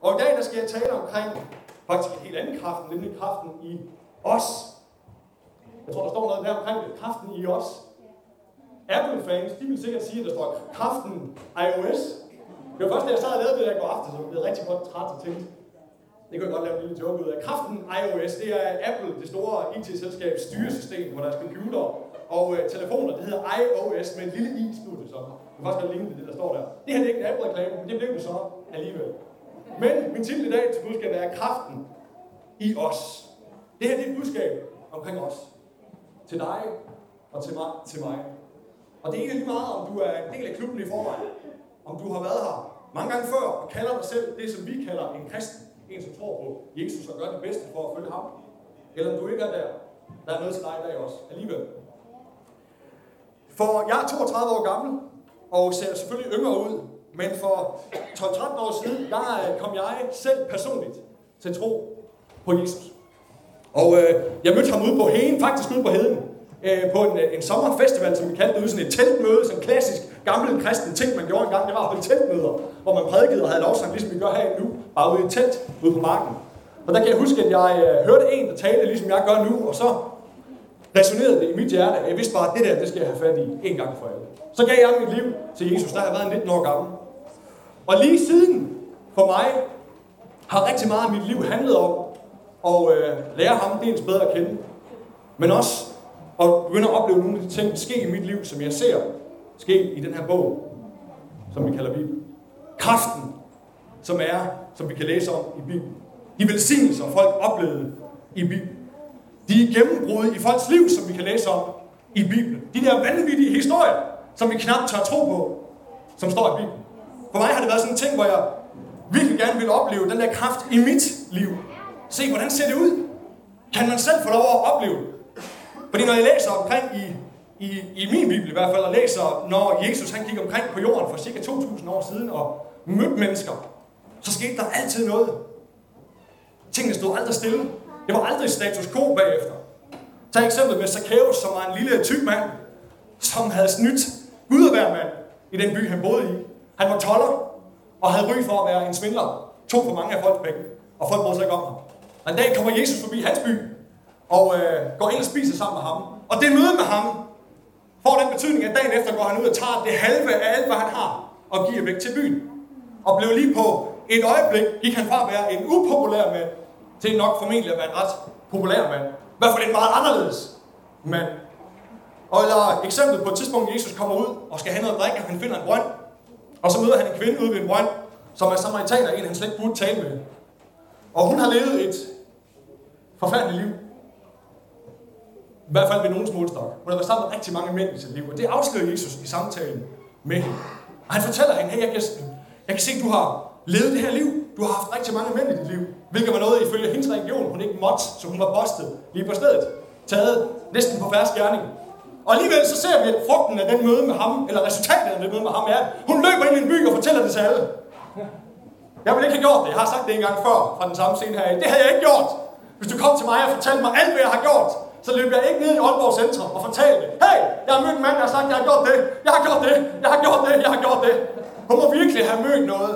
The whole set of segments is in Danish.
Og i dag der skal jeg tale omkring faktisk en helt anden kraft, nemlig kraften i os. Jeg tror, der står noget der omkring det. Kraften i os. Apple-fans, de vil sikkert sige, at der står kraften iOS. Det var først, da jeg sad og lavede det der i går aftes, så jeg blev rigtig godt træt og tænkte, det kunne jeg godt lave en lille joke ud af. Kraften iOS, det er Apple, det store IT-selskabs styresystem på deres computer og øh, telefoner. Det hedder iOS med en lille i stod så. Det kan faktisk godt ligne det, der står der. Det her det er ikke en Apple-reklame, men det blev det så alligevel. Men min titel i dag til budskab er kraften i os. Det her det er et budskab omkring os. Til dig og til mig. Til mig. Og det er ikke lige meget, om du er en del af klubben i forvejen. Om du har været her mange gange før og kalder dig selv det, som vi kalder en kristen. En, som tror på Jesus og gør det bedste for at følge ham. Eller om du ikke er der. Der er noget til dig i dag også. Alligevel. For jeg er 32 år gammel, og ser selvfølgelig yngre ud. Men for 12-13 år siden, der øh, kom jeg selv personligt til tro på Jesus. Og øh, jeg mødte ham ude på Heden, faktisk ude på Heden, øh, på en, øh, en sommerfestival, som vi kaldte det, ude sådan et teltmøde, sådan en klassisk gammel kristen ting, man gjorde engang, det var at holde teltmøder, hvor man prædikede og havde lovsang, ligesom vi gør her nu, bare ude i et telt ude på marken. Og der kan jeg huske, at jeg øh, hørte en, der talte, ligesom jeg gør nu, og så resonerede det i mit hjerte, at jeg vidste bare, at det der, det skal jeg have fat i en gang for alle. Så gav jeg mit liv til Jesus, der har jeg været 19 år gammel. Og lige siden, for mig, har rigtig meget af mit liv handlet om at øh, lære ham dels bedre at kende, men også at begynde at opleve nogle af de ting ske i mit liv, som jeg ser ske i den her bog, som vi kalder Bibelen. Kraften, som er, som vi kan læse om i Bibelen. De velsignelser, folk oplevede i Bibelen. De gennembrud i folks liv, som vi kan læse om i Bibelen. De der vanvittige historier, som vi knap tør tro på, som står i Bibelen. For mig har det været sådan en ting, hvor jeg virkelig gerne vil opleve den der kraft i mit liv. Se, hvordan ser det ud? Kan man selv få lov at opleve? Fordi når jeg læser omkring i, i, i min bibel i hvert fald, og læser, når Jesus han gik omkring på jorden for cirka 2.000 år siden og mødte mennesker, så skete der altid noget. Tingene stod aldrig stille. Det var aldrig status quo bagefter. Tag eksempel med Zacchaeus, som var en lille tyk mand, som havde snydt Gud at være mand i den by, han boede i. Han var toller og havde ry for at være en svindler. Tog for mange af folks penge, og folk brød sig ikke om ham. Og en dag kommer Jesus forbi hans by, og øh, går ind og spiser sammen med ham. Og det møde med ham får den betydning, at dagen efter går han ud og tager det halve af alt, hvad han har, og giver væk til byen. Og blev lige på et øjeblik, gik han fra at være en upopulær mand, til nok formentlig at være en ret populær mand. I hvert fald en meget anderledes mand. Og eller eksempel på et tidspunkt, Jesus kommer ud og skal have noget at drikke, og han finder en brønd. Og så møder han en kvinde ude ved en brønd, som er samaritaner, en han slet ikke burde tale med. Og hun har levet et forfærdeligt liv. I hvert fald ved nogens målstok. Hun har været sammen med rigtig mange mænd i sit liv, og det afslører Jesus i samtalen med hende. Og han fortæller hende, hey, jeg kan, jeg kan se, at du har levet det her liv. Du har haft rigtig mange mænd i dit liv. Hvilket var noget, ifølge hendes religion, hun ikke måtte, så hun var postet lige på stedet. Taget næsten på færre gerning. Og alligevel så ser vi, at frugten af den møde med ham, eller resultatet af den møde med ham, er, at hun løber ind i en by og fortæller det til alle. Jeg ville ikke have gjort det. Jeg har sagt det en gang før fra den samme scene her. Det havde jeg ikke gjort. Hvis du kom til mig og fortalte mig alt, hvad jeg har gjort, så løb jeg ikke ned i Aalborg Centrum og fortalte, hey, jeg har mødt en mand, der har sagt, jeg har gjort det, jeg har gjort det, jeg har gjort det, jeg har gjort det. Hun må virkelig have mødt noget,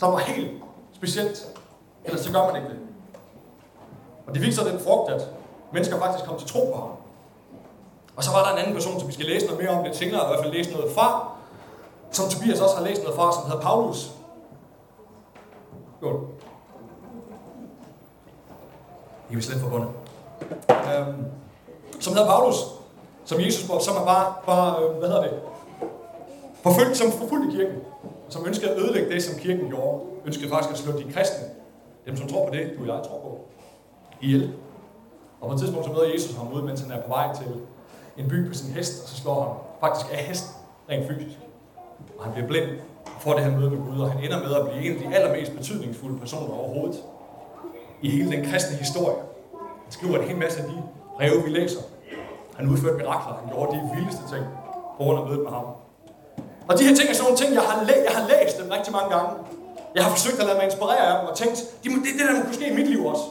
som var helt specielt. Ellers så gør man ikke det. Og det viser den frugt, at mennesker faktisk kom til tro på ham. Og så var der en anden person, som vi skal læse noget mere om lidt senere, i hvert fald læse noget fra, som Tobias også har læst noget fra, som hedder Paulus. Godt. I er slet forbundet. Øhm, som hedder Paulus, som Jesus, som er bare, bare øh, hvad hedder det, forfulgt, som forfulgte kirken, som ønskede at ødelægge det, som kirken gjorde, ønskede faktisk at slå de kristne, dem som tror på det, du og jeg tror på, ihjel. Og på et tidspunkt så møder Jesus ham ud, mens han er på vej til en by på sin hest, og så slår han faktisk af hesten, rent fysisk. Og han bliver blind og får det her møde med Gud, og han ender med at blive en af de allermest betydningsfulde personer overhovedet i hele den kristne historie. Han skriver en hel masse af de breve, vi læser. Han udførte mirakler, han gjorde de vildeste ting på grund af mødet med ham. Og de her ting er sådan nogle ting, jeg har, læ- jeg har læst dem rigtig mange gange. Jeg har forsøgt at lade mig inspirere af dem og tænkt, det, må, det, det der må kunne ske i mit liv også.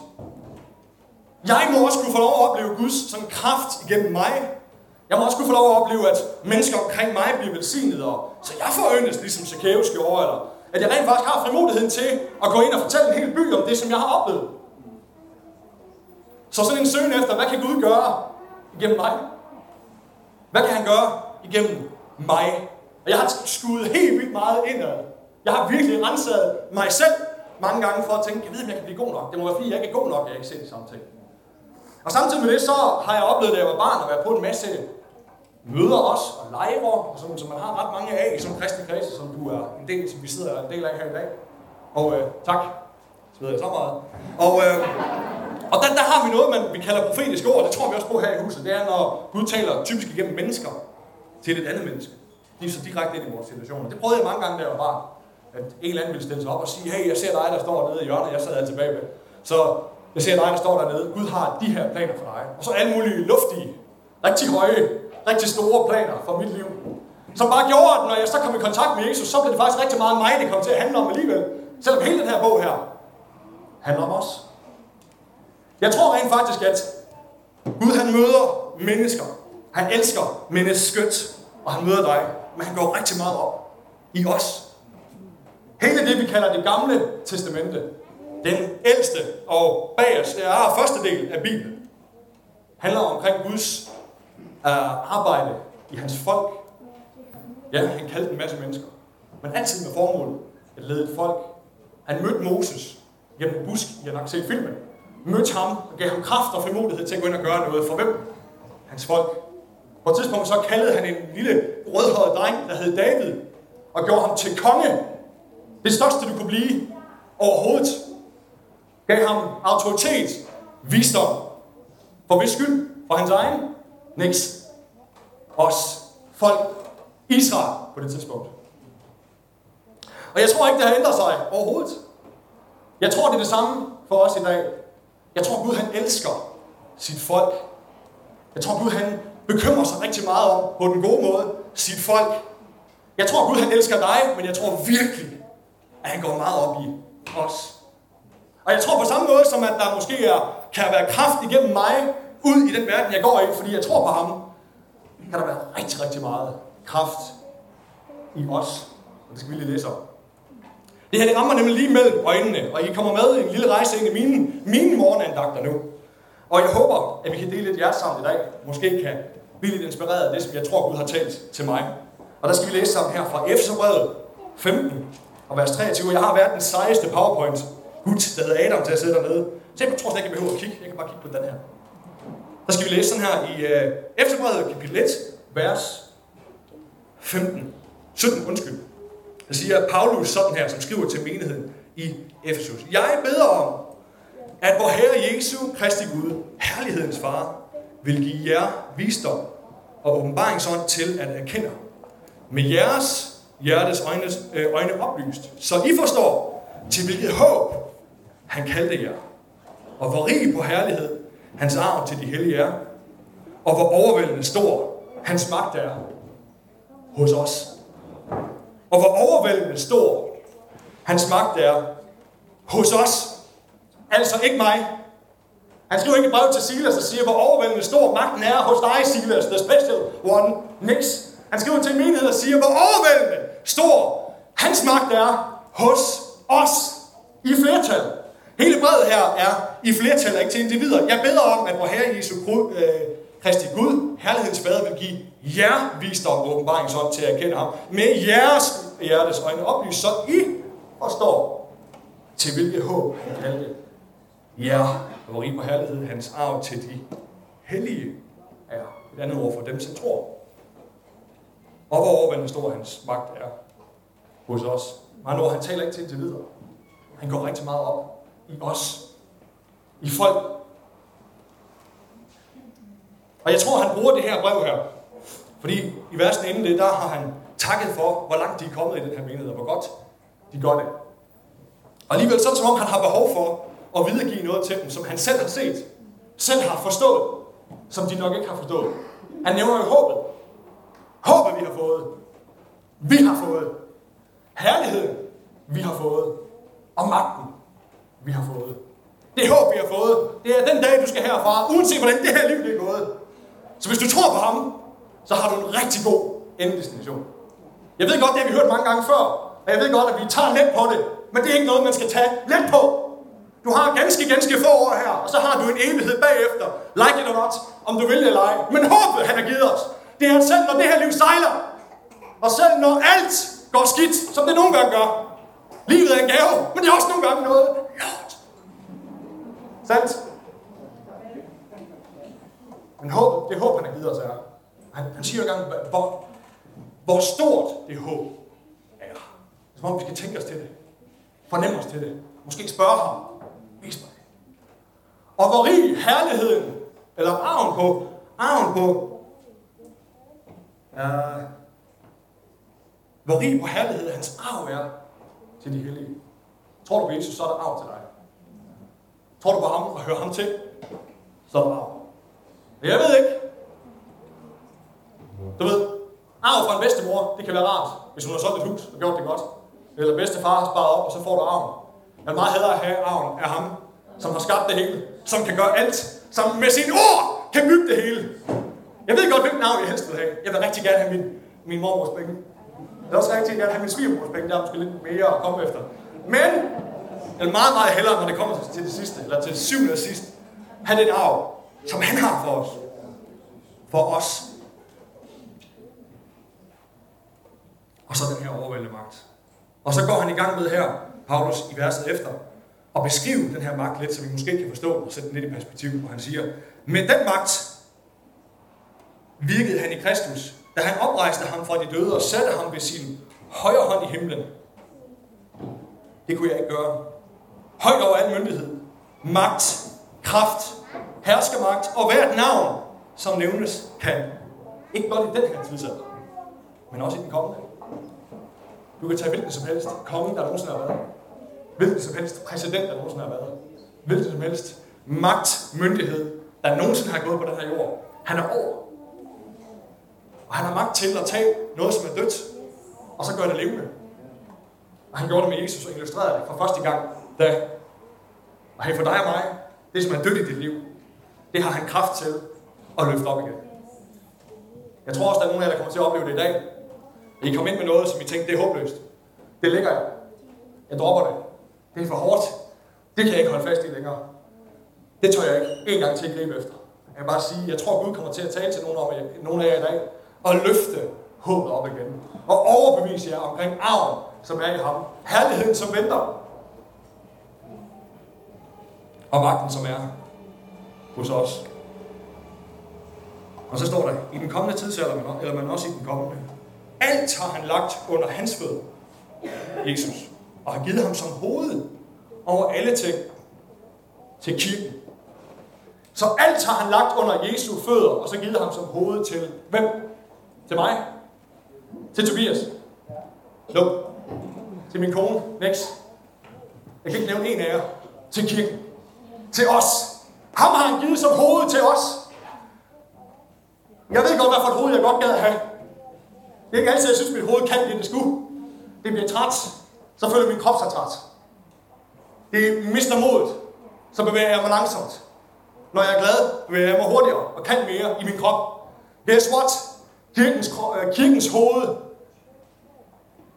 Jeg må også kunne få lov at opleve Guds sådan kraft igennem mig. Jeg må også kunne få lov at opleve, at mennesker omkring mig bliver velsignet, og så jeg får yndest, ligesom Zacchaeus gjorde, eller at jeg rent faktisk har frimodigheden til at gå ind og fortælle en hel by om det, som jeg har oplevet. Så sådan en søgen efter, hvad kan Gud gøre igennem mig? Hvad kan han gøre igennem mig? Og jeg har skudt helt vildt meget indad. Jeg har virkelig renset mig selv mange gange for at tænke, jeg ved, om jeg kan blive god nok. Det må være fordi, jeg ikke er god nok, jeg ikke ser de samme ting. Og samtidig med det, så har jeg oplevet, da jeg var barn, at være på en masse møder også, og lejre, og sådan, som man har ret mange af i sådan kristne kredse, som du er en del, som vi sidder en del af her i dag. Og øh, tak. Så ved jeg så meget. Og, øh, og der, der har vi noget, man, vi kalder profetisk ord, det tror vi også på her i huset. Det er, når Gud taler typisk igennem mennesker til et andet menneske. De er så direkte ind i vores situationer. Det prøvede jeg mange gange, da jeg var barn. At en eller anden ville stille sig op og sige, hey, jeg ser dig, der står nede i hjørnet, jeg sad tilbage bagved. Så jeg ser dig, der står dernede. Gud har de her planer for dig. Og så alle mulige luftige, rigtig høje, rigtig store planer for mit liv. Som bare gjorde, at når jeg så kom i kontakt med Jesus, så blev det faktisk rigtig meget mig, det kom til at handle om alligevel. Selvom hele den her bog her handler om os. Jeg tror rent faktisk, at Gud han møder mennesker. Han elsker mennesket, og han møder dig. Men han går rigtig meget op i os. Hele det, vi kalder det gamle testamente, den ældste og bagerste, er første del af Bibelen, handler omkring Guds uh, arbejde i hans folk. Ja, han kaldte en masse mennesker. Men altid med formål at lede et folk. Han mødte Moses gennem busk, I har nok set filmen. Mødte ham og gav ham kraft og frimodighed til at gå ind og gøre noget for hvem? Hans folk. På et tidspunkt så kaldede han en lille rødhåret dreng, der hed David, og gjorde ham til konge. Det største, du kunne blive overhovedet. Gav ham autoritet, visdom. For hvis skyld? For hans egen? Niks. Os. Folk. Israel på det tidspunkt. Og jeg tror ikke, det har ændret sig overhovedet. Jeg tror, det er det samme for os i dag. Jeg tror, Gud han elsker sit folk. Jeg tror, Gud han bekymrer sig rigtig meget om, på den gode måde, sit folk. Jeg tror, Gud han elsker dig, men jeg tror virkelig, at han går meget op i os. Og jeg tror på samme måde, som at der måske er, kan være kraft igennem mig, ud i den verden, jeg går i, fordi jeg tror på ham, kan der være rigtig, rigtig meget kraft i os. Og det skal vi lige læse om. Det her det rammer nemlig lige mellem øjnene, og I kommer med en lille rejse ind i mine, mine morgenandagter nu. Og jeg håber, at vi kan dele lidt hjerte sammen i dag. Måske kan blive lidt inspireret af det, som jeg tror, Gud har talt til mig. Og der skal vi læse sammen her fra Efeserbrevet 15 og vers 23. Jeg har været den sejeste powerpoint gut, der hedder Adam, til at sidde dernede. Så jeg tror slet ikke, jeg behøver at kigge. Jeg kan bare kigge på den her. Der skal vi læse sådan her i øh, uh, Efterbrevet kapitel 1, vers 15. 17, undskyld. Der siger Paulus sådan her, som skriver til menigheden i Efesus. Jeg beder om, at vor Herre Jesu Kristi Gud, herlighedens far, vil give jer visdom og åbenbaringsånd til at erkende med jeres hjertes øjne, øh, øjne oplyst, så I forstår, til hvilket håb han kaldte jer, og hvor rig på herlighed hans arv til de hellige er, og hvor overvældende stor hans magt er hos os. Og hvor overvældende stor hans magt er hos os. Altså ikke mig. Han skriver ikke et brev til Silas og siger, hvor overvældende stor magten er hos dig, Silas, the special one. Nix. Han skriver til en menighed og siger, hvor overvældende stor hans magt er hos os i flertal. Hele brevet her er i flertal, ikke til individer. Jeg beder om, at vor Herre Jesu øh, Kristi Gud, herlighedens fader, vil give jer visdom og åbenbaringsånd til at erkende ham. Med jeres hjertes øjne oplyst, så I forstår, til hvilket håb han kaldte jer, hvor I på herlighed hans arv til de hellige er. Et andet ord for dem, som tror. Og hvor overvældende stor hans magt er hos os. Men ord, han taler ikke til individer. Han går rigtig meget op i os. I folk. Og jeg tror, han bruger det her brev her. Fordi i versen inden det, der har han takket for, hvor langt de er kommet i den her menighed, og hvor godt de gør det. Og alligevel så er det som om, han har behov for og videregive noget til dem, som han selv har set, selv har forstået, som de nok ikke har forstået. Han nævner jo håbet. Håbet, vi har fået. Vi har fået. Herligheden, vi har fået. Og magten, vi har fået. Det håb, vi har fået, det er den dag, du skal herfra, uanset hvordan det her liv det er gået. Så hvis du tror på ham, så har du en rigtig god endestation. Jeg ved godt, det har vi hørt mange gange før, Og jeg ved godt, at vi tager let på det, men det er ikke noget, man skal tage let på. Du har ganske, ganske få år her, og så har du en evighed bagefter. Like it or not, om du vil det eller ej. Men håbet, han har givet os, det er, at selv når det her liv sejler, og selv når alt går skidt, som det nogle gange gør, livet er en gave, men det er også nogle gange noget lort. Sandt? Men håb, det håb, han har givet os, er, han, han siger jo engang, hvor, hvor stort det håb er. Som om vi skal tænke os til det. Fornemme os til det. Måske spørge ham. Vis mig. Og hvor rig herligheden, eller arven på, arven på, ja, hvor rig på herlighed hans arv er til de hellige. Tror du på Jesus, så er der arv til dig. Tror du på ham og hører ham til, så er der arv. Jeg ved ikke. Du ved, arv fra en bedstemor, det kan være rart, hvis hun har solgt et hus og gjort det godt. Eller bedstefar har sparet op, og så får du arven. Jeg vil meget hellere have arven af ham, som har skabt det hele, som kan gøre alt, som med sine ord kan bygge det hele. Jeg ved godt, hvilken arv jeg helst vil have. Jeg vil rigtig gerne have min, min mormors penge. Jeg vil også rigtig gerne have min svigermors penge. Der er måske lidt mere at komme efter. Men, jeg vil meget, meget hellere, når det kommer til det sidste, eller til det syvende og sidste, have den arv, som han har for os. For os. Og så den her overvældende magt. Og så går han i gang med her, Paulus, i verset efter, og beskrive den her magt lidt, så vi måske kan forstå og sætte den lidt i perspektiv, hvor han siger, med den magt virkede han i Kristus, da han oprejste ham fra de døde og satte ham ved sin højre hånd i himlen. Det kunne jeg ikke gøre. Højt over al myndighed, magt, kraft, herskermagt og hvert navn, som nævnes, kan. Ikke blot i den her tidsalder, men også i den kommende. Du kan tage hvilken som helst konge, der nogensinde har været. Hvilken som helst præsident, der nogensinde har været. Hvilken som helst magt, myndighed, der nogensinde har gået på den her jord. Han er over. Og han har magt til at tage noget, som er dødt, og så gøre det levende. Og han gjorde det med Jesus og illustrerede det for første gang, da og hey, for dig og mig, det som er dødt i dit liv, det har han kraft til at løfte op igen. Jeg tror også, der er nogen af jer, der kommer til at opleve det i dag. I kom ind med noget, som I tænkte, det er håbløst. Det ligger jeg. Jeg dropper det. Det er for hårdt. Det kan jeg ikke holde fast i længere. Det tør jeg ikke en gang til at gribe efter. Jeg kan bare sige, jeg tror, Gud kommer til at tale til nogle af jer, nogle af jer i dag, og løfte håbet op igen. Og overbevise jer omkring arven, som er i ham. Herligheden, som venter. Og magten, som er hos os. Og så står der, i den kommende tidsalder, eller man også i den kommende, alt har han lagt under hans fødder, Jesus, og har givet ham som hoved over alle ting til kirken. Så alt har han lagt under Jesu fødder, og så givet ham som hoved til hvem? Til mig? Til Tobias? No. Til min kone? Next. Jeg kan ikke nævne en af jer. Til kirken. Til os. Ham har han givet som hoved til os. Jeg ved godt, hvad for et hoved jeg godt gad have. Det er ikke altid, jeg synes, mit hoved kan det, det skulle. Det bliver træt. Så føler min krop sig træt. Det mister modet. Så bevæger jeg mig langsomt. Når jeg er glad, bevæger jeg mig hurtigere og kan mere i min krop. Guess what? Kirkens, øh, kirkens hoved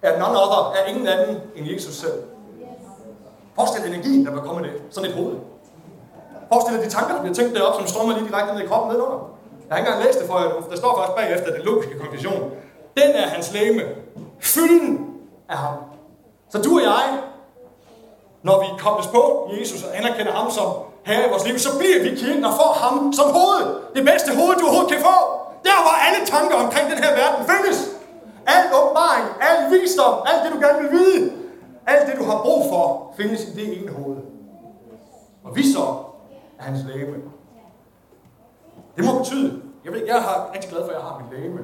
er none other, er ingen anden end Jesus selv. Forestil dig energien, der vil komme det. Sådan et hoved. Forestil dig de tanker, der bliver tænkt derop, som strømmer lige direkte ned i kroppen nedenunder. Jeg har ikke engang læst det for jer Der står faktisk bagefter den logiske konklusion. Den er hans læme. Fylden af ham. Så du og jeg, når vi kobles på Jesus og anerkender ham som herre i vores liv, så bliver vi kirken og får ham som hoved. Det bedste hoved, du overhovedet kan få. Der hvor alle tanker omkring den her verden findes. Al åbenbaring, al visdom, alt det du gerne vil vide, alt det du har brug for, findes i det ene hoved. Og vi så er hans læge. Det må betyde, jeg ved, jeg er rigtig glad for, at jeg har min læge.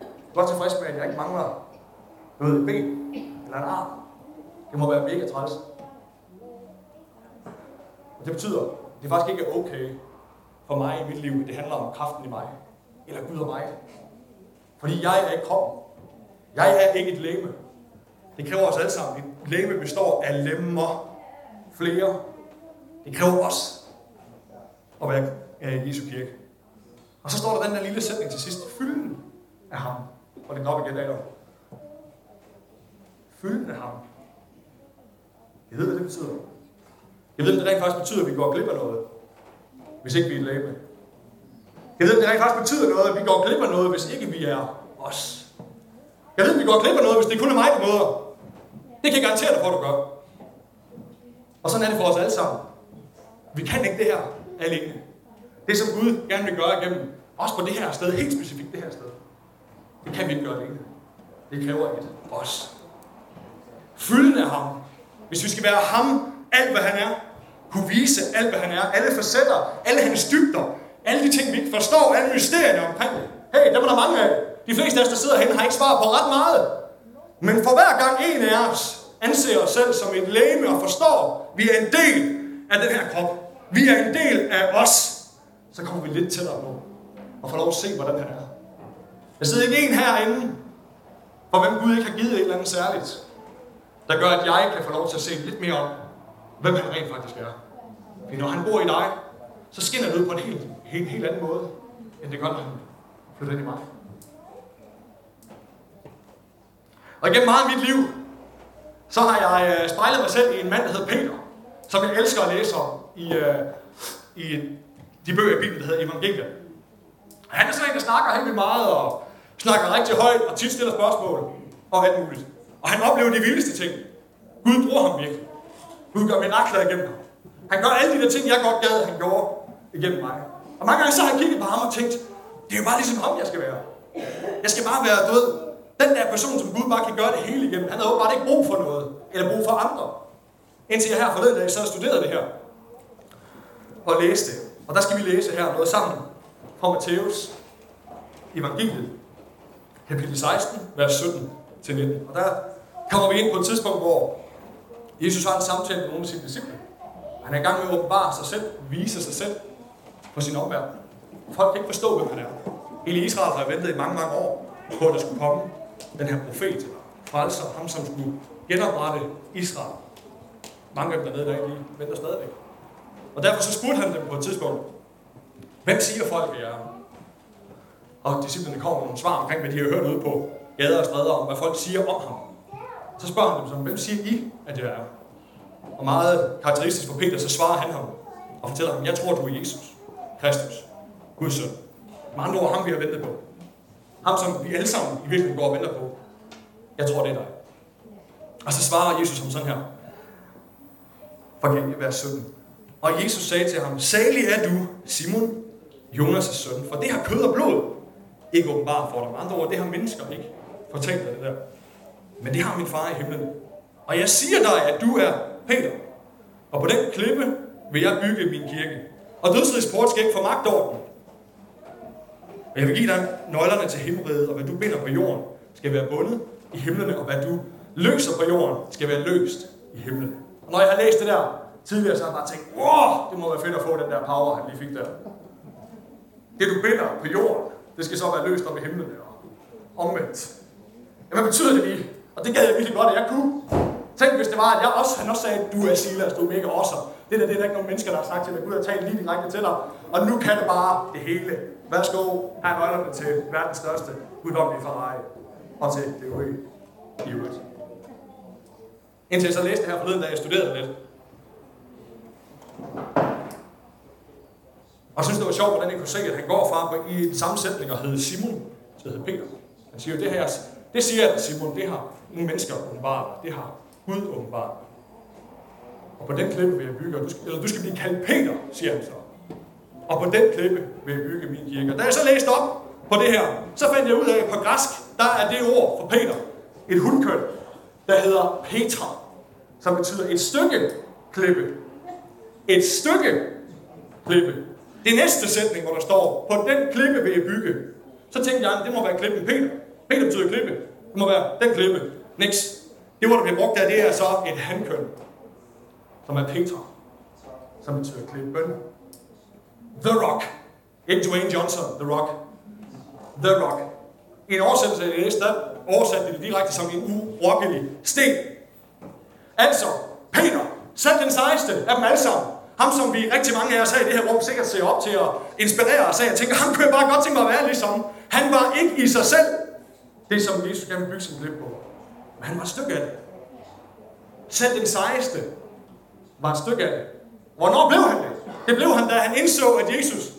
Er godt tilfreds med, at jeg ikke mangler noget ben eller en arm. Det må være mega træls. Og det betyder, at det faktisk ikke er okay for mig i mit liv, at det handler om kraften i mig, eller Gud og mig. Fordi jeg er ikke kroppen. Jeg er ikke et læme. Det kræver os alle sammen. Et læme består af lemmer. Flere. Det kræver os at være i Jesu kirke. Og så står der den der lille sætning til sidst. Fylden af ham. Og det er op igen, Adam. Fylden af ham. Jeg ved, hvad det betyder. Jeg ved, at det rent faktisk betyder, at vi går glip af noget, hvis ikke vi er læge. Jeg ved, at det rent faktisk betyder noget, at vi går glip af noget, hvis ikke vi er os. Jeg ved, at vi går glip af noget, hvis det kun er mig, der møder. Det kan jeg garantere dig for, at du gør. Og sådan er det for os alle sammen. Vi kan ikke det her alene. Det, som Gud gerne vil gøre igennem, også på det her sted, helt specifikt det her sted, det kan vi ikke gøre alene. Det kræver et os. Fylden af ham. Hvis vi skal være ham, alt hvad han er, kunne vise alt hvad han er, alle facetter, alle hans dybder, alle de ting, vi ikke forstår, alle mysterierne omkring det. Hey, der var der mange af. De fleste af os, der sidder herinde, har ikke svar på ret meget. Men for hver gang en af os anser os selv som et læme og forstår, vi er en del af den her krop. Vi er en del af os. Så kommer vi lidt tættere på og får lov at se, hvordan han er. Der sidder ikke en herinde, for hvem Gud ikke har givet et eller andet særligt, der gør, at jeg kan få lov til at se lidt mere om, hvem han rent faktisk er. Fordi når han bor i dig, så skinner det ud på en helt, helt, helt anden måde, end det gør, når han flytter ind i mig. Og igennem meget af mit liv, så har jeg øh, spejlet mig selv i en mand, der hedder Peter, som jeg elsker at læse om i, øh, i de bøger i Bibelen, der hedder Evangeliet. Han er sådan en, der snakker helt vildt meget, og snakker rigtig højt, og tit stiller spørgsmål, og alt muligt. Og han oplever de vildeste ting. Gud bruger ham virkelig. Gud gør mirakler igennem ham. Han gør alle de der ting, jeg godt gad, han gjorde igennem mig. Og mange gange så har jeg kigget på ham og tænkt, det er jo bare ligesom ham, jeg skal være. Jeg skal bare være død. Den der person, som Gud bare kan gøre det hele igennem, han havde åbenbart ikke brug for noget, eller brug for andre. Indtil jeg her forleden dag, så studerede det her. Og læste. Og der skal vi læse her noget sammen fra Matthæus evangeliet, kapitel 16, vers 17 til 19. Og der kommer vi ind på et tidspunkt, hvor Jesus har en samtale med nogle af sine disciple. Han er i gang med at åbenbare sig selv, vise sig selv for sin omverden. Folk kan ikke forstå, hvem han er. Hele Israel har ventet i mange, mange år på, at der skulle komme den her profet, frelser, ham som skulle genoprette Israel. Mange af dem dernede, der lige venter stadigvæk. Og derfor så spurgte han dem på et tidspunkt, hvem siger folk, at jeg er? Og disciplene kommer med nogle svar omkring, hvad de har hørt ude på gader og stræder om, hvad folk siger om ham. Så spørger han dem som, hvem siger I, at jeg er? Og meget karakteristisk for Peter, så svarer han ham og fortæller ham, jeg tror, du er Jesus, Kristus, Guds søn. Med andre ord, ham vi har ventet på. Ham, som vi alle sammen i virkeligheden går og venter på. Jeg tror, det er dig. Og så svarer Jesus ham sådan her. For vers 17. Og Jesus sagde til ham, Salig er du, Simon, Jonas' søn, for det har kød og blod ikke åbenbart for dig. Med andre ord, det har mennesker ikke fortalt dig det der. Men det har min far i himlen. Og jeg siger dig, at du er Peter. Og på den klippe vil jeg bygge min kirke. Og dødsrigets port skal ikke få magt over den. Og jeg vil give dig nøglerne til himmelriget, og hvad du binder på jorden, skal være bundet i himlene, og hvad du løser på jorden, skal være løst i himlen. Og når jeg har læst det der tidligere, så har jeg bare tænkt, wow, det må være fedt at få den der power, han lige fik der. Det du binder på jorden, det skal så være løst op i himlen og omvendt. Jamen, hvad betyder det lige? Og det gad jeg virkelig godt, at jeg kunne. Tænk, hvis det var, at jeg også, han også sagde, du er Silas, du er mega awesome. Det der, det er der ikke nogen mennesker, der har sagt til mig, Gud har talt lige direkte til dig. Og nu kan det bare det hele. Værsgo, her er nøglerne til verdens største guddommelige Ferrari. Og til det øvrige i øvrigt. Indtil jeg så læste det her forleden, da jeg studerede lidt. Og jeg synes, det var sjovt, hvordan jeg kunne se, at han går fra i en sammensætning og hedder Simon til hedder Peter. Han siger, det her, det siger at Simon, det har nogle mennesker åbenbart, det har Gud åbenbart. Og på den klippe vil jeg bygge, du skal, eller du skal blive kaldt Peter, siger han så. Og på den klippe vil jeg bygge min kirke. Og da jeg så læste op på det her, så fandt jeg ud af, at på græsk, der er det ord for Peter, et hundkøn, der hedder Petra, som betyder et stykke klippe. Et stykke klippe. Det næste sætning, hvor der står, på den klippe vil jeg bygge. Så tænkte jeg, det må være klippen Peter. Peter betyder klippe. Det må være den klippe. Niks. Det, ord, der bliver brugt der, det er så et handkøn, som er Peter, som betyder klippe. The Rock. Ikke Dwayne Johnson, The Rock. The Rock. En oversættelse af det næste, oversatte det direkte som en urokkelig sten. Altså, Peter, selv den sejeste af dem alle sammen, ham, som vi rigtig mange af os her i det her rum sikkert ser op til at inspirere os af. Jeg tænker, ham kunne jeg bare godt tænke mig at være ligesom. Han var ikke i sig selv det, som Jesus gerne vil bygge sin klip på. Men han var et stykke af det. Selv den sejeste var et stykke af det. Hvornår blev han det? Det blev han, da han indså, at Jesus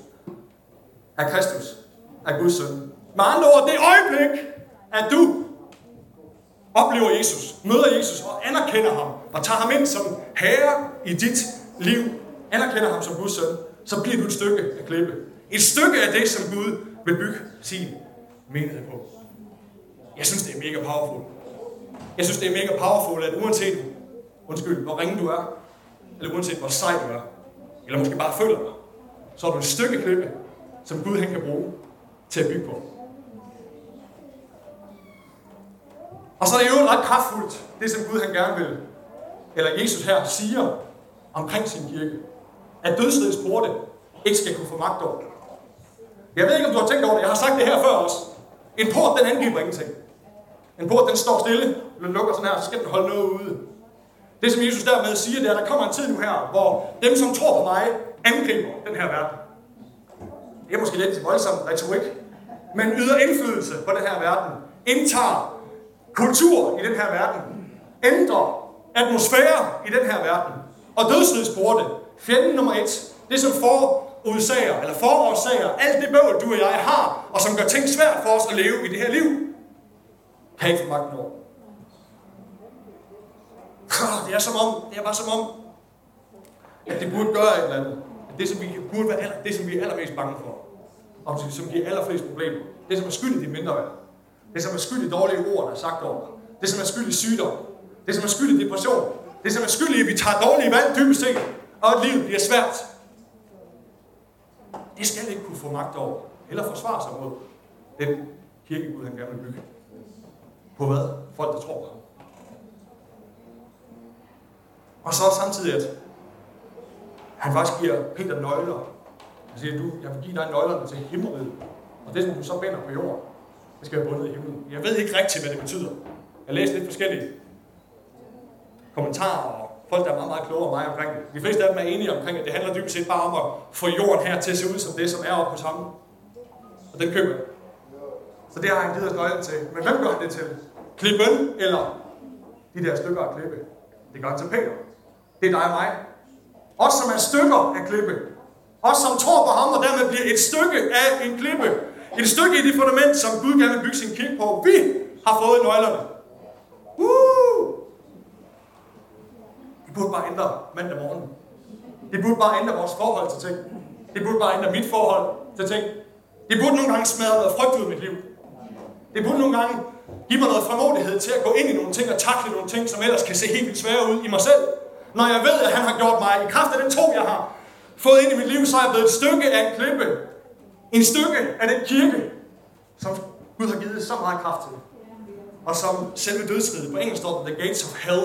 er Kristus, er Guds søn. Med andre ord, det øjeblik, at du oplever Jesus, møder Jesus og anerkender ham, og tager ham ind som herre i dit liv, anerkender ham som Guds søn, så bliver du et stykke af klippe. Et stykke af det, som Gud vil bygge sin menighed på. Jeg synes, det er mega powerful. Jeg synes, det er mega powerful, at uanset, undskyld, hvor ringe du er, eller uanset hvor sej du er, eller måske bare føler dig, så er du et stykke klippe, som Gud han kan bruge til at bygge på. Og så er det jo ret kraftfuldt, det som Gud han gerne vil, eller Jesus her siger omkring sin kirke, at dødsrigets porte ikke skal kunne få magt over. Jeg ved ikke, om du har tænkt over det. Jeg har sagt det her før også. En port, den angriber ingenting. En port, den står stille. Den lukker sådan her, så skal den holde noget ude. Det, som Jesus dermed siger, det er, at der kommer en tid nu her, hvor dem, som tror på mig, angriber den her verden. Det er måske lidt voldsom retorik, men yder indflydelse på den her verden. Indtager kultur i den her verden. Ændrer atmosfære i den her verden. Og dødsridsporte, fjenden nummer et, det som forudsager, eller forårsager alt det bøvl, du og jeg har, og som gør ting svært for os at leve i det her liv, har ikke få magten over. Det er som om, det er bare som om, at det burde gøre et eller andet. Det, som vi burde være aller, det, som vi er allermest bange for, og som giver allerflest problemer, det, som er skyld i de mindre værd. Det, som er skyld i dårlige ord, der er sagt over dig. Det, som er skyld i sygdom. Det, som er skyld i depression. Det, som er skyld i, at vi tager dårlige valg dybest set, og at livet bliver svært. Det skal ikke kunne få magt over, eller forsvare sig mod den kirkegud, han gerne vil bygge. På hvad? Folk, der tror på ham. Og så samtidig, at han faktisk giver Peter nøgler. Han siger, du, jeg vil give dig nøglerne til himmeriget. Og det, som du så binder på jorden, det skal være bundet i himlen. Jeg ved ikke rigtigt, hvad det betyder. Jeg læste lidt forskellige kommentarer og folk, der er meget, meget klogere end mig omkring det. De fleste af dem er enige omkring, at det handler dybest set bare om at få jorden her til at se ud som det, som er oppe hos ham. Og den køber så det har han givet os nøglen til. Men hvem gør han det til? Klippen eller de der stykker af klippe? Det gør han til Peter. Det er dig og mig. Os, som er stykker af klippe. Os, som tror på ham og dermed bliver et stykke af en klippe. Et stykke i det fundament, som Gud gerne vil bygge sin kirke på. Vi har fået nøglerne. Uh! Det burde bare ændre mandag morgen. Det burde bare ændre vores forhold til ting. Det burde bare ændre mit forhold til ting. Det burde nogle gange smadre noget frygt ud af mit liv. Det burde nogle gange give mig noget fremodighed til at gå ind i nogle ting og takle nogle ting, som ellers kan se helt vildt svære ud i mig selv. Når jeg ved, at han har gjort mig, i kraft af den tro, jeg har fået ind i mit liv, så er jeg blevet et stykke af en klippe. En stykke af den kirke, som Gud har givet så meget kraft til. Og som selve dødsriget på engelsk står The Gates of Hell.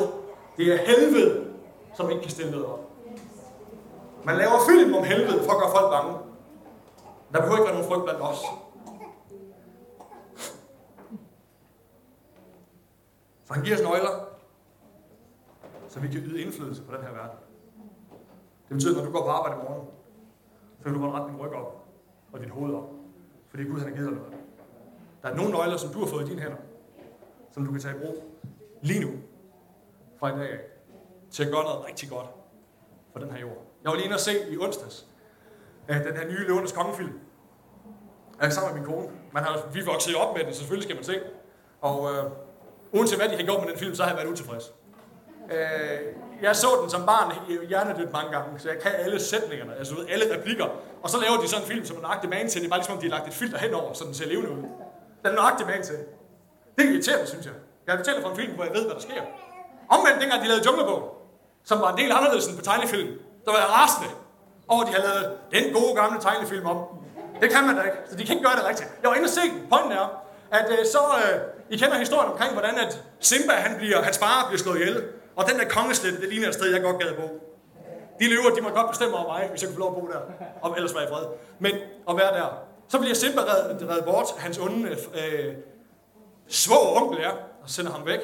Det er helvede, som ikke kan stille noget op. Man laver film om helvede for at gøre folk bange. Der behøver ikke være nogen frygt blandt os. For han giver os nøgler, så vi kan yde indflydelse på den her verden. Det betyder, at når du går på arbejde i morgen, så vil du godt rette din ryg op og dit hoved op. Fordi Gud han har givet dig noget. Der er nogle nøgler, som du har fået i dine hænder, som du kan tage i brug lige nu, fra i dag af, til at gøre noget rigtig godt for den her jord. Jeg var lige inde og se i onsdags, at den her nye Løvernes Kongefilm. Jeg er sammen med min kone. Man har, vi vokset op med den, så selvfølgelig skal man se. Og øh, uanset hvad de har gjort med den film, så har jeg været utilfreds. Øh, jeg så den som barn hjernedødt mange gange, så jeg kan alle sætningerne, altså ved alle replikker. Og så laver de sådan en film, som er nøjagtig man til. Det er bare ligesom, om de har lagt et filter henover, så den ser levende ud. Den er nøjagtig man til. Det er irriterende, synes jeg. Jeg fortælle fra en film, hvor jeg ved, hvad der sker. Omvendt, dengang de lavede Junglebogen, som var en del anderledes end på tegnefilm, der var jeg rasende over, at de havde lavet den gode gamle tegnefilm om. Det kan man da ikke, så de kan ikke gøre det rigtigt. Jeg var inde og se den. Pointen er, at øh, så, øh, I kender historien omkring, hvordan at Simba, han bliver, hans far bliver slået ihjel. Og den der kongeslætte, det ligner et sted, jeg godt gad bo. De løver, de må godt bestemme over mig, hvis jeg kunne få lov at bo der. Og ellers var jeg fred. Men at være der. Så bliver Simba reddet, reddet bort. Hans onde øh, svog onkel er, og sender ham væk.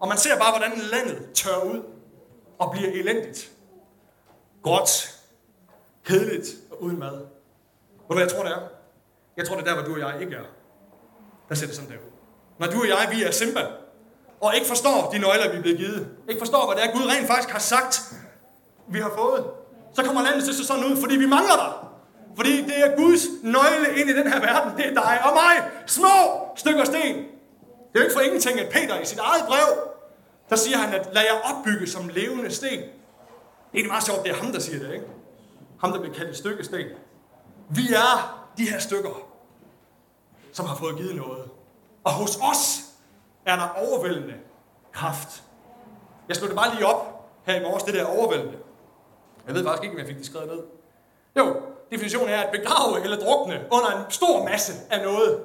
Og man ser bare, hvordan landet tør ud og bliver elendigt. Gråt, kedeligt og uden mad. Ved du, hvad jeg tror, det er? Jeg tror, det er der, hvor du og jeg ikke er. Der ser det sådan der ud. Når du og jeg, vi er Simba, og ikke forstår de nøgler, vi er blevet givet, ikke forstår, hvad det er, Gud rent faktisk har sagt, vi har fået, så kommer landet til sådan ud, fordi vi mangler dig. Fordi det er Guds nøgle ind i den her verden. Det er dig og mig. Små stykker sten. Det er jo ikke for ingenting, at Peter i sit eget brev, der siger han, at lad jer opbygge som levende sten. Det er meget sjovt, det er ham, der siger det, ikke? Ham, der bliver kaldt et stykke sten. Vi er de her stykker, som har fået givet noget. Og hos os er der overvældende kraft. Jeg slog det bare lige op her i morges, det der overvældende. Jeg ved faktisk ikke, om jeg fik det skrevet ned. Jo, definitionen er at begrave eller drukne under en stor masse af noget.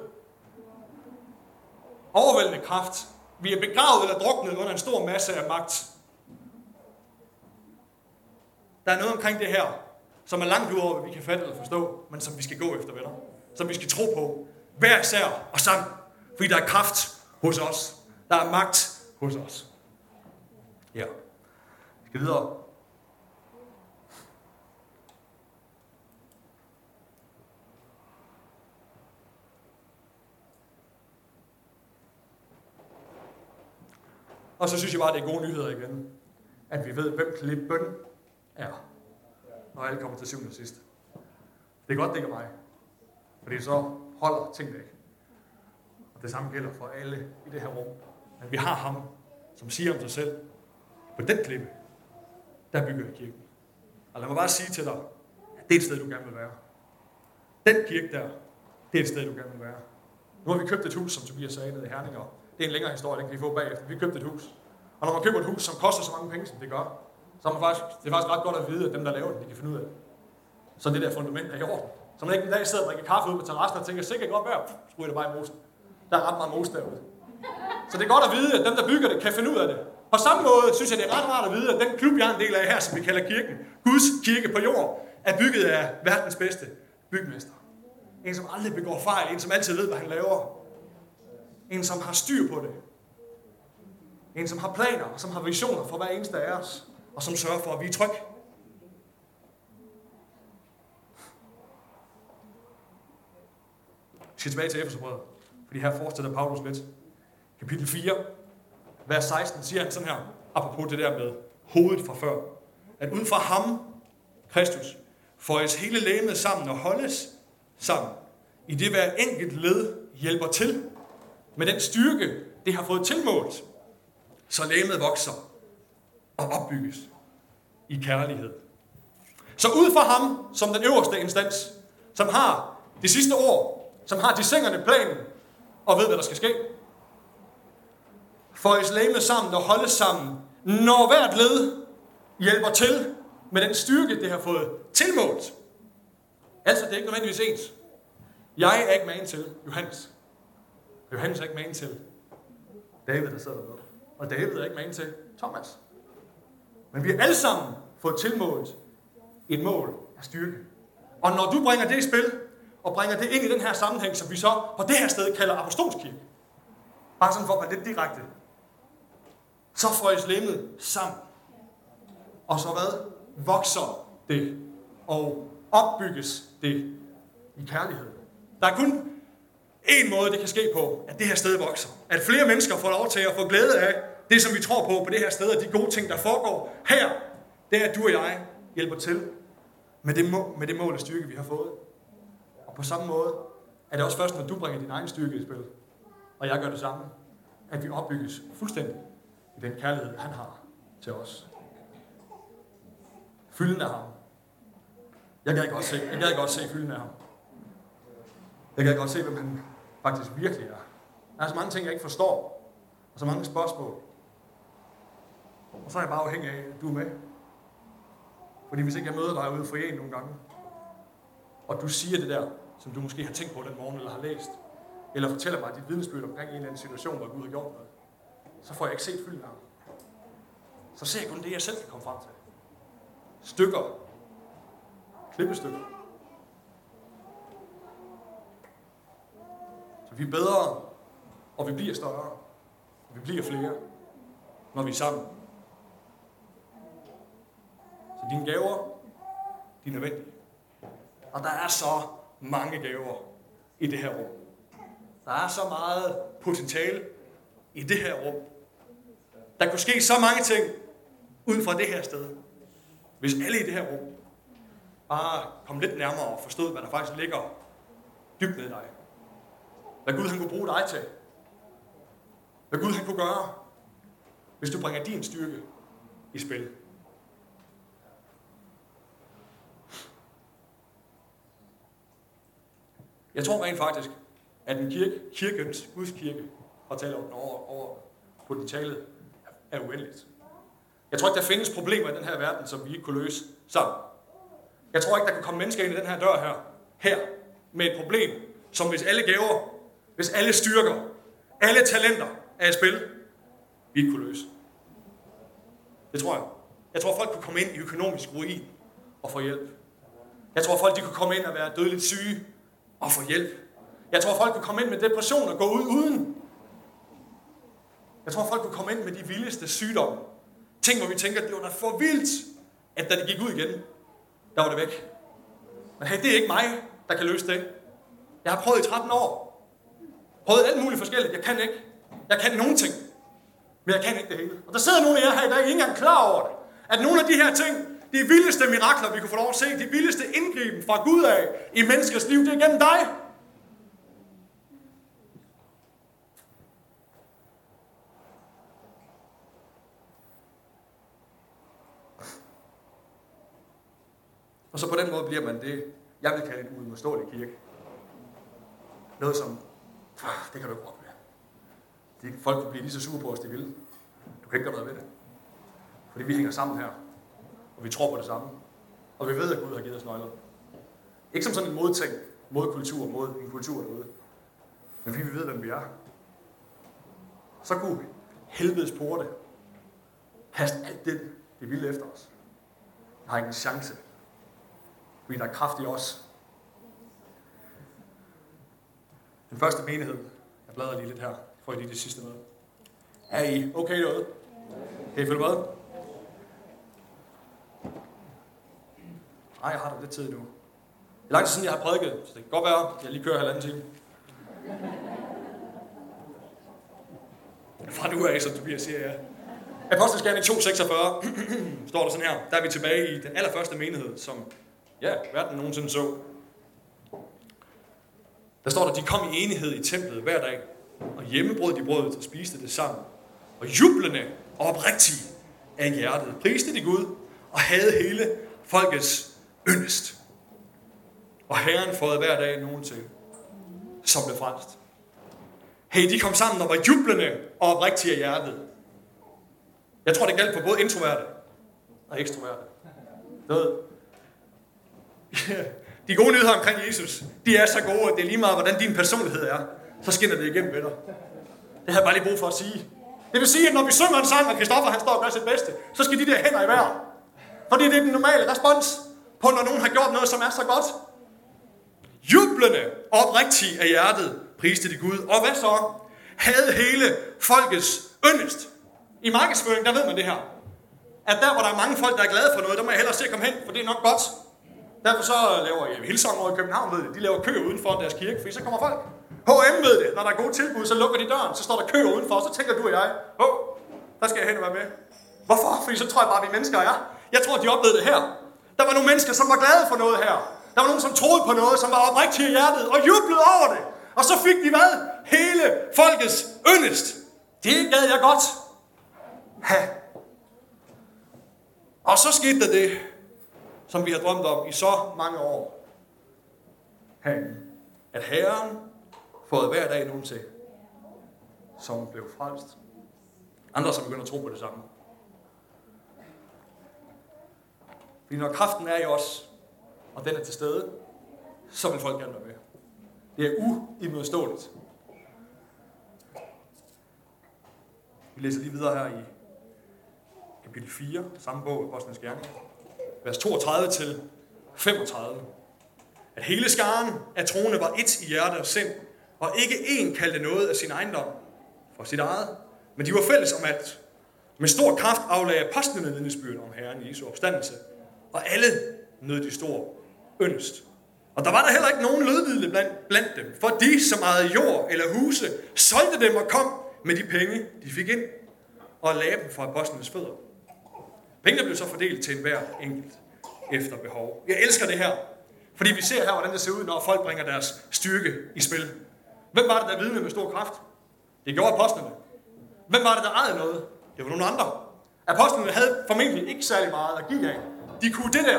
Overvældende kraft. Vi er begravet eller druknet under en stor masse af magt. Der er noget omkring det her, som er langt ud over, hvad vi kan fatte eller forstå, men som vi skal gå efter, venner. Som vi skal tro på. Hver især og sammen. Fordi der er kraft hos os. Der er magt hos os. Ja. Vi skal videre. Og så synes jeg bare, det er gode nyheder igen. At vi ved, hvem klippen er. Når alle kommer til syvende og sidst. Det er godt, det ikke er mig. Fordi så holder ting væk. Og det samme gælder for alle i det her rum. Men vi har ham, som siger om sig selv, på den klippe, der bygger jeg kirken. Og lad mig bare sige til dig, at det er et sted, du gerne vil være. Den kirke der, det er et sted, du gerne vil være. Nu har vi købt et hus, som Tobias sagde, nede i Herninger. Det er en længere historie, den kan I få bagefter. Vi købte et hus. Og når man køber et hus, som koster så mange penge, som det gør, så er man faktisk, det er faktisk ret godt at vide, at dem, der laver det, de kan finde ud af det. Så det der fundament er i orden. Så man ikke en dag sidder og drikker kaffe ud på terrassen og tænker, sikkert godt vejr, skruer det bare i mosen. Der er ret meget mos derude. Så det er godt at vide, at dem, der bygger det, kan finde ud af det. På samme måde synes jeg, det er ret rart at vide, at den klub, jeg er en del af her, som vi kalder kirken, Guds kirke på jord, er bygget af verdens bedste bygmester. En, som aldrig begår fejl. En, som altid ved, hvad han laver. En, som har styr på det. En, som har planer, og som har visioner for hver eneste af os. Og som sørger for, at vi er trygge. Vi skal tilbage til Efeserbrevet, fordi her fortsætter Paulus lidt. Kapitel 4, vers 16, siger han sådan her, apropos det der med hovedet fra før, at uden for ham, Kristus, føjes hele lægemet sammen og holdes sammen, i det hver enkelt led hjælper til med den styrke, det har fået tilmålt, så lægemet vokser og opbygges i kærlighed. Så ud fra ham, som den øverste instans, som har det sidste ord, som har de sengerne planen, og ved, hvad der skal ske, føjes lægemet sammen og holdes sammen, når hvert led hjælper til med den styrke, det har fået tilmålt. Altså, det er ikke nødvendigvis ens. Jeg er ikke man til Johannes. Johannes er ikke man til David, der sidder dernede. Og David er ikke man til Thomas. Men vi har alle sammen fået tilmålt et mål af styrke. Og når du bringer det i spil, og bringer det ind i den her sammenhæng, som vi så på det her sted kalder apostolskirke, bare sådan for at være lidt direkte, så får lemmet sammen. Og så hvad? Vokser det og opbygges det i kærlighed. Der er kun en måde, det kan ske på, at det her sted vokser. At flere mennesker får lov til at få glæde af det, som vi tror på på det her sted, og de gode ting, der foregår her, det er, at du og jeg hjælper til med det, mål, med det mål og styrke, vi har fået. På samme måde er det også først, når du bringer din egen styrke i spil, og jeg gør det samme, at vi opbygges fuldstændig i den kærlighed, han har til os. Fylden af ham. Jeg kan godt se, jeg gad godt se fylden af ham. Jeg kan godt se, hvem han faktisk virkelig er. Der er så mange ting, jeg ikke forstår. Og så mange spørgsmål. Og så er jeg bare afhængig af, at du er med. Fordi hvis ikke jeg møder dig ude for en nogle gange, og du siger det der, som du måske har tænkt på den morgen, eller har læst, eller fortæller mig dit vidnesbyrd omkring en eller anden situation, hvor Gud har gjort noget, så får jeg ikke set fylden af. Så ser jeg kun det, jeg selv kan komme frem til. Stykker. Klippestykker. Så vi er bedre, og vi bliver større. Og vi bliver flere, når vi er sammen. Så dine gaver, de er nødvendige. Og der er så mange gaver i det her rum. Der er så meget potentiale i det her rum, Der kunne ske så mange ting ud fra det her sted. Hvis alle i det her rum bare kom lidt nærmere og forstod, hvad der faktisk ligger dybt ned i dig. Hvad Gud han kunne bruge dig til. Hvad Gud han kunne gøre, hvis du bringer din styrke i spil. Jeg tror rent faktisk, at en kirke, kirkens, Guds tale om taler over, over potentialet, er uendeligt. Jeg tror ikke, der findes problemer i den her verden, som vi ikke kunne løse sammen. Jeg tror ikke, der kan komme mennesker ind i den her dør her, her, med et problem, som hvis alle gaver, hvis alle styrker, alle talenter er i spil, vi ikke kunne løse. Det tror jeg. Jeg tror, folk kunne komme ind i økonomisk ruin og få hjælp. Jeg tror, folk de kunne komme ind og være dødeligt syge og få hjælp. Jeg tror, folk kunne komme ind med depression og gå ud uden. Jeg tror, folk kunne komme ind med de vildeste sygdomme. Ting, hvor vi tænker, at det var da for vildt, at da det gik ud igen, der var det væk. Men hey, det er ikke mig, der kan løse det. Jeg har prøvet i 13 år. Prøvet alt muligt forskelligt. Jeg kan ikke. Jeg kan nogen ting. Men jeg kan ikke det hele. Og der sidder nogle af jer her i dag, ikke engang klar over det. At nogle af de her ting, de vildeste mirakler, vi kunne få lov at se, de vildeste indgriben fra Gud af i menneskers liv, det er gennem dig. Og så på den måde bliver man det, jeg vil kalde en uimodståelig kirke. Noget som, ah, det kan du ikke opleve. De folk vil blive lige så sure på os, de vil. Du kan ikke gøre noget ved det. Fordi vi hænger sammen her. Og vi tror på det samme. Og vi ved, at Gud har givet os nøgler. Ikke som sådan en modtænk mod kultur, mod en kultur derude. Men fordi vi ved, hvem vi er. Så kunne helvedes porte kaste alt det, det ville efter os. Jeg har ikke en chance. Fordi der er kraft i os. Den første menighed, jeg bladrer lige lidt her, for lige det sidste med. Er I okay derude? Kan I følge med? Nej, jeg har da lidt tid nu. Det er lang tid siden, jeg har prædiket, så det kan godt være, at jeg lige kører halvanden time. Fra nu af, som Tobias siger, ja. Apostelskærning 2.46 står der sådan her. Der er vi tilbage i den allerførste menighed, som ja, verden nogensinde så. Der står der, de kom i enighed i templet hver dag, og hjemmebrød de brødet og spiste det sammen. Og jublende og oprigtige af hjertet priste de Gud og havde hele folkets yndest. Og Herren fået hver dag nogen til, som blev frelst. Hey, de kom sammen og var jublende og oprigtige af hjertet. Jeg tror, det galt for både introverte og ekstroverte. Det De gode nyheder omkring Jesus, de er så gode, at det er lige meget, hvordan din personlighed er. Så skinner det igennem ved dig. Det har jeg bare lige brug for at sige. Det vil sige, at når vi synger en sang, og Kristoffer han står og gør sit bedste, så skal de der hænder i vejret. Fordi det er den normale respons på, når nogen har gjort noget, som er så godt. Jublende oprigtigt af hjertet priste de Gud. Og hvad så? Havde hele folkets yndest. I markedsføring, der ved man det her. At der, hvor der er mange folk, der er glade for noget, der må jeg hellere se at komme hen, for det er nok godt. Derfor så øh, laver jeg Hillsong over i København, ved det. De laver kø udenfor deres kirke, fordi så kommer folk. H&M ved det. Når der er gode tilbud, så lukker de døren. Så står der kø udenfor, og så tænker du og jeg, åh, der skal jeg hen og være med. Hvorfor? Fordi så tror jeg bare, at vi mennesker er. Jeg tror, de oplevede det her. Der var nogle mennesker, som var glade for noget her. Der var nogen, som troede på noget, som var oprigtigt i hjertet, og jublede over det. Og så fik de hvad? Hele folkets yndest. Det gad jeg godt ha. Og så skete der det, som vi har drømt om i så mange år. At Herren fået hver dag nogen til, som blev frelst. Andre, som begynder at tro på det samme. Fordi når kraften er i os, og den er til stede, så vil folk gerne være med. Det er uimodståeligt. Vi læser lige videre her i kapitel 4, samme bog, Apostlenes Gerning, vers 32 til 35. At hele skaren af troende var et i hjerte og sind, og ikke én kaldte noget af sin ejendom for sit eget, men de var fælles om at med stor kraft aflagde apostlene vidnesbyrd om Herren Jesu opstandelse, og alle nød de stor ønst. Og der var der heller ikke nogen lødvidle blandt, blandt dem, for de, som ejede jord eller huse, solgte dem og kom med de penge, de fik ind og lagde dem fra apostlenes fødder. Pengene blev så fordelt til enhver enkelt efter behov. Jeg elsker det her, fordi vi ser her, hvordan det ser ud, når folk bringer deres styrke i spil. Hvem var det, der vidnede med stor kraft? Det gjorde apostlene. Hvem var det, der ejede noget? Det var nogle andre. Apostlene havde formentlig ikke særlig meget at give af. De kunne det der.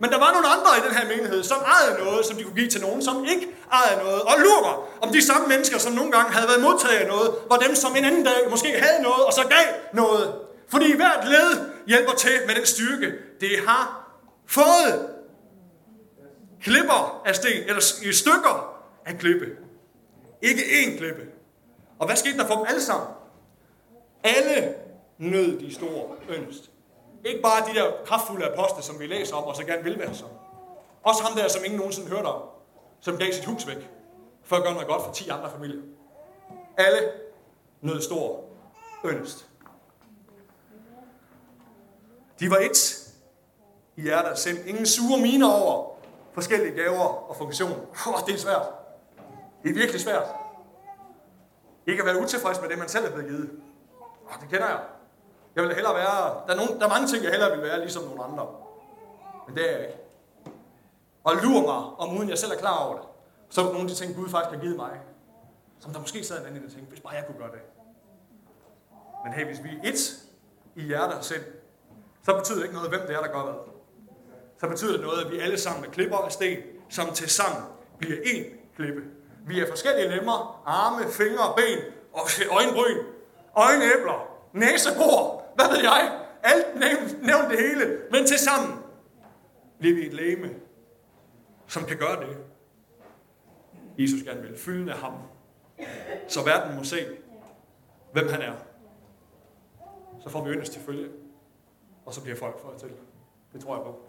Men der var nogle andre i den her menighed, som ejede noget, som de kunne give til nogen, som ikke ejede noget. Og lurer om de samme mennesker, som nogle gange havde været modtaget af noget, var dem, som en anden dag måske havde noget, og så gav noget. Fordi hvert led hjælper til med den styrke, det har fået. Klipper af sten, eller i stykker af klippe. Ikke én klippe. Og hvad skete der for dem alle sammen? Alle nød de store ønst. Ikke bare de der kraftfulde apostle, som vi læser om, og så gerne vil være som. Også ham der, som ingen nogensinde hørte om, som gav sit hus væk, for at gøre noget godt for 10 andre familier. Alle nød stor ønst. De var et i hjertet og sind. Ingen sure miner over forskellige gaver og funktioner. Oh, det er svært. Det er virkelig svært. Ikke at være utilfreds med det, man selv er blevet givet. Oh, det kender jeg. Jeg vil hellere være... Der er, nogen, der er mange ting, jeg hellere vil være ligesom nogle andre. Men det er jeg ikke. Og lurer mig, om uden jeg selv er klar over det, så er nogle af de ting, Gud faktisk har givet mig, som der måske sad en anden, der tænkte, hvis bare jeg kunne gøre det. Men hey, hvis vi er et i hjertet og sind, så betyder det ikke noget, hvem det er, der gør hvad. Så betyder det noget, at vi alle sammen er klipper og sten, som til sammen bliver én klippe. Vi er forskellige lemmer, arme, fingre, ben, og øjenbryn, øjenæbler, næsebor, hvad ved jeg? Alt nævnt, nævnt det hele, men til sammen bliver vi et læme, som kan gøre det. Jesus gerne vil. fylde af ham. Så verden må se, hvem han er. Så får vi yndest til følge. Og så bliver folk for til. Det tror jeg på.